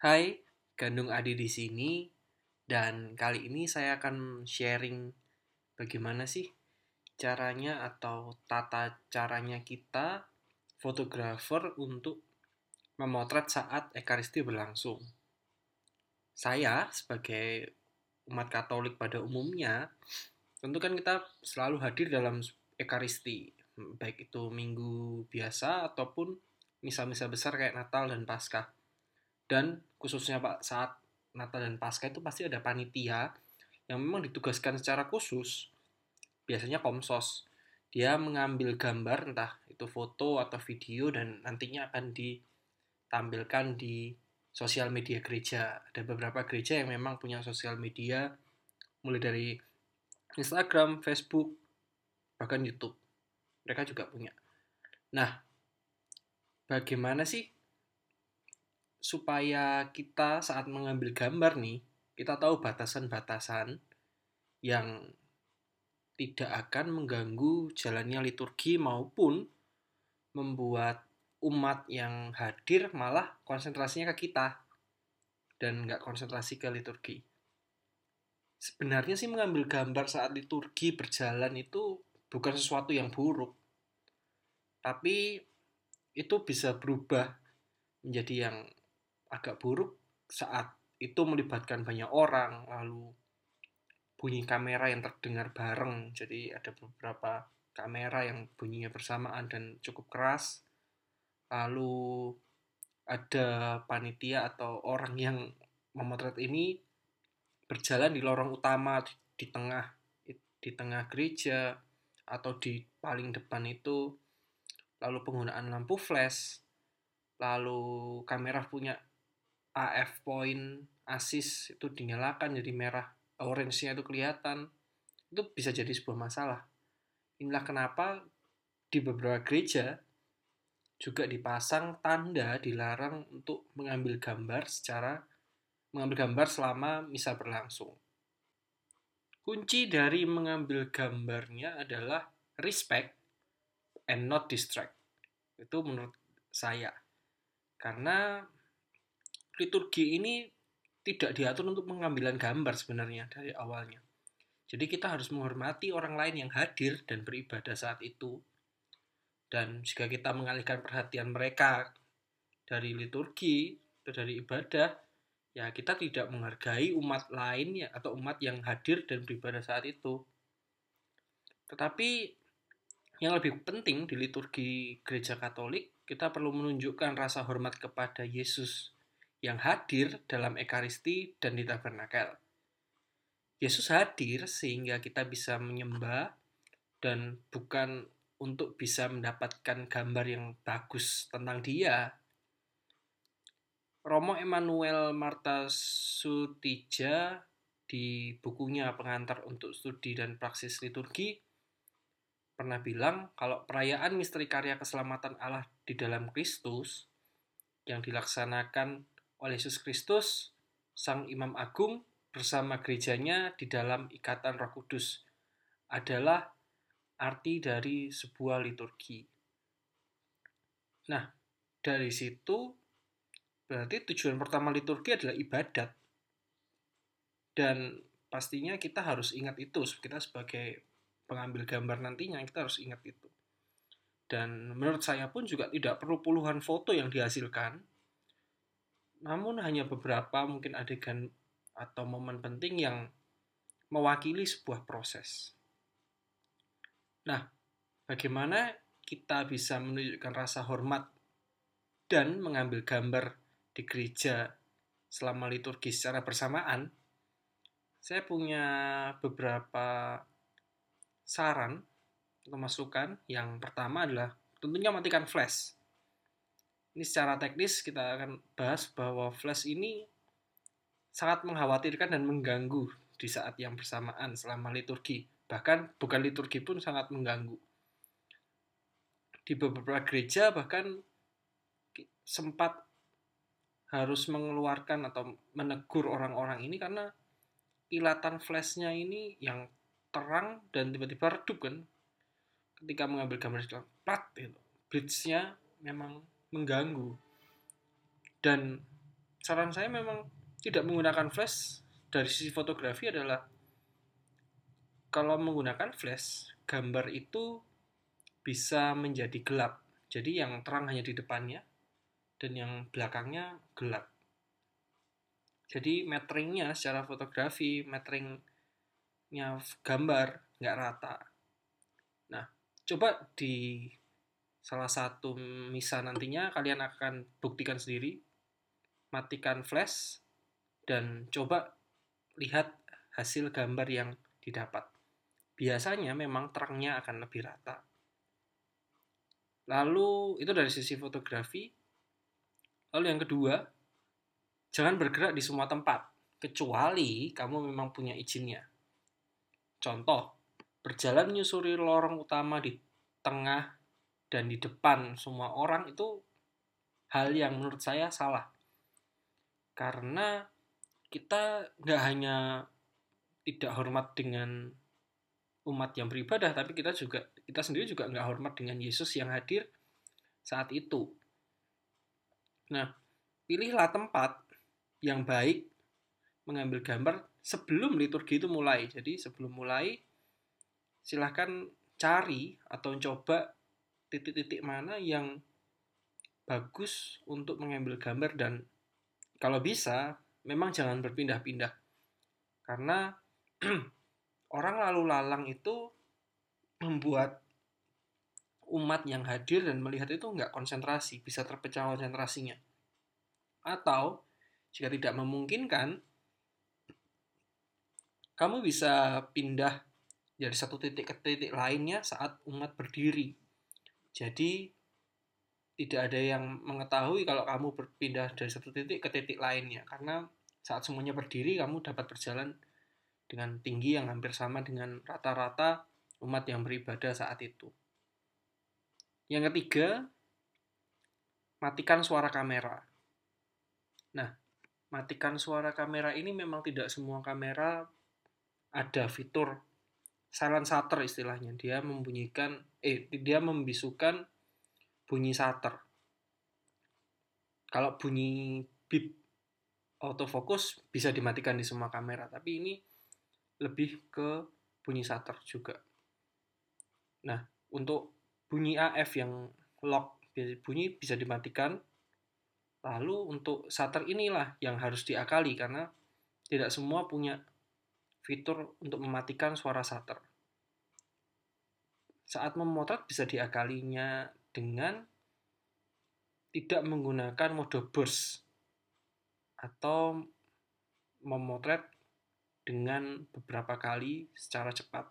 Hai, Gandung Adi di sini. Dan kali ini saya akan sharing bagaimana sih caranya atau tata caranya kita fotografer untuk memotret saat Ekaristi berlangsung. Saya sebagai umat Katolik pada umumnya, tentu kan kita selalu hadir dalam Ekaristi, baik itu minggu biasa ataupun misa-misa besar kayak Natal dan Paskah dan khususnya Pak saat Natal dan Paskah itu pasti ada panitia yang memang ditugaskan secara khusus biasanya komsos. Dia mengambil gambar entah itu foto atau video dan nantinya akan ditampilkan di sosial media gereja. Ada beberapa gereja yang memang punya sosial media mulai dari Instagram, Facebook, bahkan YouTube. Mereka juga punya. Nah bagaimana sih supaya kita saat mengambil gambar nih, kita tahu batasan-batasan yang tidak akan mengganggu jalannya liturgi maupun membuat umat yang hadir malah konsentrasinya ke kita dan nggak konsentrasi ke liturgi. Sebenarnya sih mengambil gambar saat liturgi berjalan itu bukan sesuatu yang buruk. Tapi itu bisa berubah menjadi yang agak buruk saat itu melibatkan banyak orang lalu bunyi kamera yang terdengar bareng. Jadi ada beberapa kamera yang bunyinya bersamaan dan cukup keras. Lalu ada panitia atau orang yang memotret ini berjalan di lorong utama di, di tengah di tengah gereja atau di paling depan itu. Lalu penggunaan lampu flash lalu kamera punya AF point asis itu dinyalakan jadi merah orange-nya itu kelihatan. Itu bisa jadi sebuah masalah. Inilah kenapa di beberapa gereja juga dipasang tanda dilarang untuk mengambil gambar secara mengambil gambar selama misa berlangsung. Kunci dari mengambil gambarnya adalah respect and not distract. Itu menurut saya. Karena liturgi ini tidak diatur untuk pengambilan gambar sebenarnya dari awalnya. Jadi kita harus menghormati orang lain yang hadir dan beribadah saat itu. Dan jika kita mengalihkan perhatian mereka dari liturgi atau dari ibadah, ya kita tidak menghargai umat lain ya atau umat yang hadir dan beribadah saat itu. Tetapi yang lebih penting di liturgi gereja Katolik, kita perlu menunjukkan rasa hormat kepada Yesus yang hadir dalam Ekaristi dan di tabernakel. Yesus hadir sehingga kita bisa menyembah dan bukan untuk bisa mendapatkan gambar yang bagus tentang dia. Romo Emmanuel Marta Sutija di bukunya Pengantar untuk Studi dan Praksis Liturgi pernah bilang kalau perayaan misteri karya keselamatan Allah di dalam Kristus yang dilaksanakan oleh Yesus Kristus, Sang Imam Agung bersama gerejanya di dalam ikatan Roh Kudus adalah arti dari sebuah liturgi. Nah, dari situ berarti tujuan pertama liturgi adalah ibadat. Dan pastinya kita harus ingat itu, kita sebagai pengambil gambar nantinya kita harus ingat itu. Dan menurut saya pun juga tidak perlu puluhan foto yang dihasilkan, namun hanya beberapa mungkin adegan atau momen penting yang mewakili sebuah proses. Nah, bagaimana kita bisa menunjukkan rasa hormat dan mengambil gambar di gereja selama liturgi secara bersamaan? Saya punya beberapa saran atau masukan. Yang pertama adalah tentunya matikan flash ini secara teknis kita akan bahas bahwa flash ini sangat mengkhawatirkan dan mengganggu di saat yang bersamaan selama liturgi. Bahkan bukan liturgi pun sangat mengganggu. Di beberapa gereja bahkan sempat harus mengeluarkan atau menegur orang-orang ini karena kilatan flashnya ini yang terang dan tiba-tiba redup kan ketika mengambil gambar plat itu bridge-nya memang mengganggu. Dan saran saya memang tidak menggunakan flash dari sisi fotografi adalah kalau menggunakan flash gambar itu bisa menjadi gelap. Jadi yang terang hanya di depannya dan yang belakangnya gelap. Jadi metringnya secara fotografi metringnya gambar nggak rata. Nah coba di salah satu misa nantinya kalian akan buktikan sendiri matikan flash dan coba lihat hasil gambar yang didapat. Biasanya memang terangnya akan lebih rata. Lalu itu dari sisi fotografi. Lalu yang kedua, jangan bergerak di semua tempat kecuali kamu memang punya izinnya. Contoh, berjalan menyusuri lorong utama di tengah dan di depan semua orang itu hal yang menurut saya salah karena kita nggak hanya tidak hormat dengan umat yang beribadah, tapi kita juga kita sendiri juga nggak hormat dengan Yesus yang hadir saat itu. Nah, pilihlah tempat yang baik mengambil gambar sebelum liturgi itu mulai. Jadi sebelum mulai, silahkan cari atau coba titik-titik mana yang bagus untuk mengambil gambar dan kalau bisa memang jangan berpindah-pindah. Karena orang lalu lalang itu membuat umat yang hadir dan melihat itu nggak konsentrasi bisa terpecah konsentrasinya. Atau jika tidak memungkinkan kamu bisa pindah dari satu titik ke titik lainnya saat umat berdiri jadi tidak ada yang mengetahui kalau kamu berpindah dari satu titik ke titik lainnya karena saat semuanya berdiri kamu dapat berjalan dengan tinggi yang hampir sama dengan rata-rata umat yang beribadah saat itu. Yang ketiga, matikan suara kamera. Nah, matikan suara kamera ini memang tidak semua kamera ada fitur silent shutter istilahnya. Dia membunyikan eh dia membisukan bunyi shutter. Kalau bunyi bip autofocus bisa dimatikan di semua kamera, tapi ini lebih ke bunyi shutter juga. Nah, untuk bunyi AF yang lock bunyi bisa dimatikan. Lalu untuk shutter inilah yang harus diakali karena tidak semua punya fitur untuk mematikan suara shutter. Saat memotret bisa diakalinya dengan tidak menggunakan mode burst atau memotret dengan beberapa kali secara cepat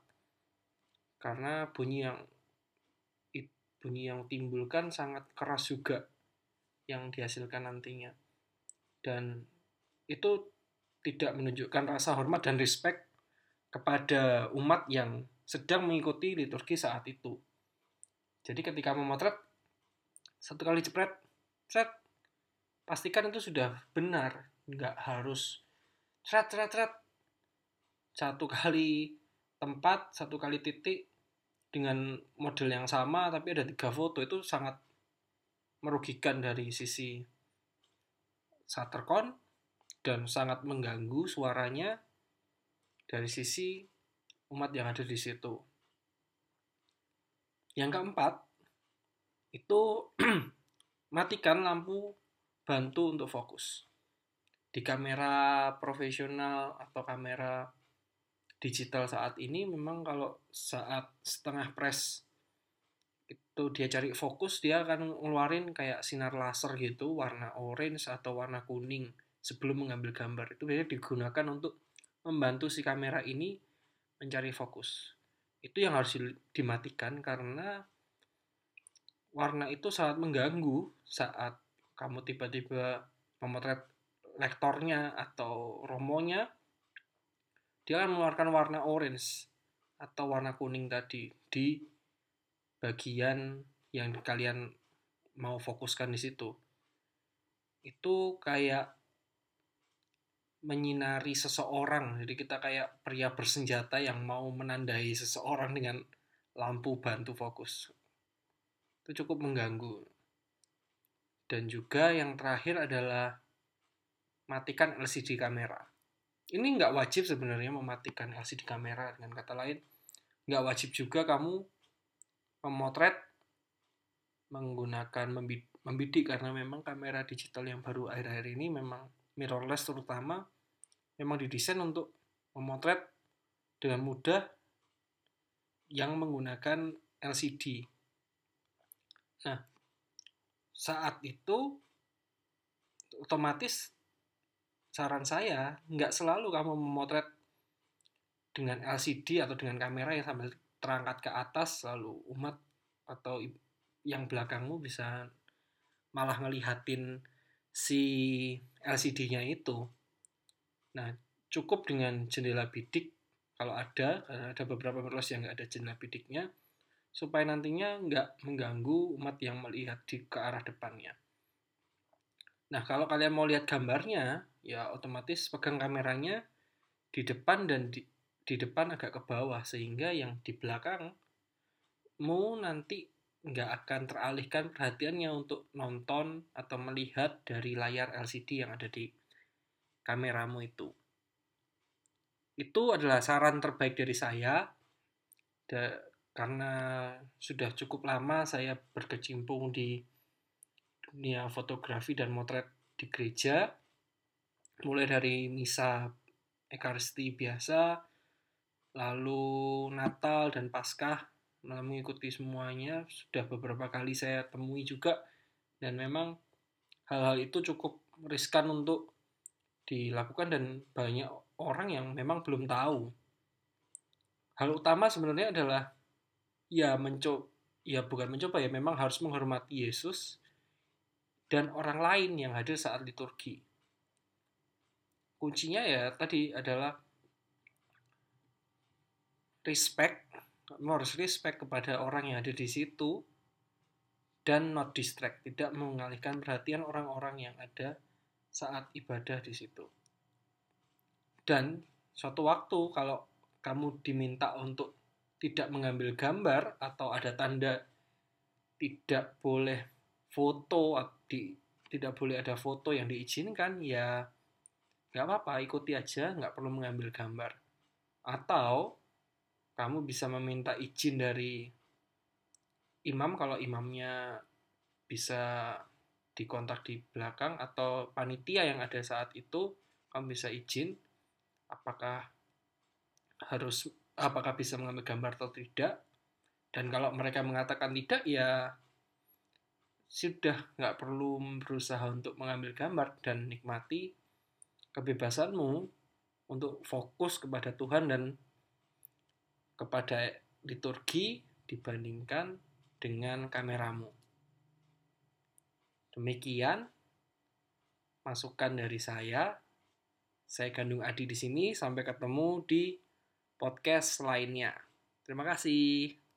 karena bunyi yang bunyi yang timbulkan sangat keras juga yang dihasilkan nantinya dan itu tidak menunjukkan rasa hormat dan respect kepada umat yang sedang mengikuti liturgi saat itu. Jadi ketika memotret satu kali jepret, set, pastikan itu sudah benar, nggak harus cret cret cret satu kali tempat, satu kali titik dengan model yang sama tapi ada tiga foto itu sangat merugikan dari sisi Shuttercon dan sangat mengganggu suaranya dari sisi umat yang ada di situ. Yang keempat, itu matikan lampu bantu untuk fokus. Di kamera profesional atau kamera digital saat ini memang kalau saat setengah press itu dia cari fokus dia akan ngeluarin kayak sinar laser gitu warna orange atau warna kuning sebelum mengambil gambar. Itu biasanya digunakan untuk membantu si kamera ini mencari fokus. Itu yang harus dimatikan karena warna itu sangat mengganggu saat kamu tiba-tiba memotret lektornya atau romonya. Dia akan mengeluarkan warna orange atau warna kuning tadi di bagian yang kalian mau fokuskan di situ. Itu kayak menyinari seseorang. Jadi kita kayak pria bersenjata yang mau menandai seseorang dengan lampu bantu fokus. Itu cukup mengganggu. Dan juga yang terakhir adalah matikan LCD kamera. Ini nggak wajib sebenarnya mematikan LCD kamera dengan kata lain. Nggak wajib juga kamu memotret menggunakan membidik karena memang kamera digital yang baru akhir-akhir ini memang mirrorless terutama memang didesain untuk memotret dengan mudah yang menggunakan LCD. Nah, saat itu otomatis saran saya nggak selalu kamu memotret dengan LCD atau dengan kamera yang sambil terangkat ke atas lalu umat atau yang belakangmu bisa malah ngelihatin si LCD-nya itu. Nah, cukup dengan jendela bidik kalau ada, karena ada beberapa mirrorless yang nggak ada jendela bidiknya, supaya nantinya nggak mengganggu umat yang melihat di ke arah depannya. Nah, kalau kalian mau lihat gambarnya, ya otomatis pegang kameranya di depan dan di, di depan agak ke bawah, sehingga yang di belakang mau nanti nggak akan teralihkan perhatiannya untuk nonton atau melihat dari layar LCD yang ada di kameramu itu. Itu adalah saran terbaik dari saya. Da, karena sudah cukup lama saya berkecimpung di dunia fotografi dan motret di gereja. Mulai dari misa ekaristi biasa, lalu Natal dan Paskah mengikuti semuanya sudah beberapa kali saya temui juga dan memang hal-hal itu cukup riskan untuk dilakukan dan banyak orang yang memang belum tahu. Hal utama sebenarnya adalah ya mencoba ya bukan mencoba ya memang harus menghormati Yesus dan orang lain yang hadir saat liturgi. Kuncinya ya tadi adalah respect kamu harus respect kepada orang yang ada di situ dan not distract, tidak mengalihkan perhatian orang-orang yang ada saat ibadah di situ. Dan suatu waktu kalau kamu diminta untuk tidak mengambil gambar atau ada tanda tidak boleh foto di tidak boleh ada foto yang diizinkan ya nggak apa-apa ikuti aja nggak perlu mengambil gambar atau kamu bisa meminta izin dari imam kalau imamnya bisa dikontak di belakang atau panitia yang ada saat itu kamu bisa izin apakah harus apakah bisa mengambil gambar atau tidak. Dan kalau mereka mengatakan tidak ya sudah nggak perlu berusaha untuk mengambil gambar dan nikmati kebebasanmu untuk fokus kepada Tuhan dan kepada liturgi dibandingkan dengan kameramu. Demikian masukan dari saya. Saya Gandung Adi di sini. Sampai ketemu di podcast lainnya. Terima kasih.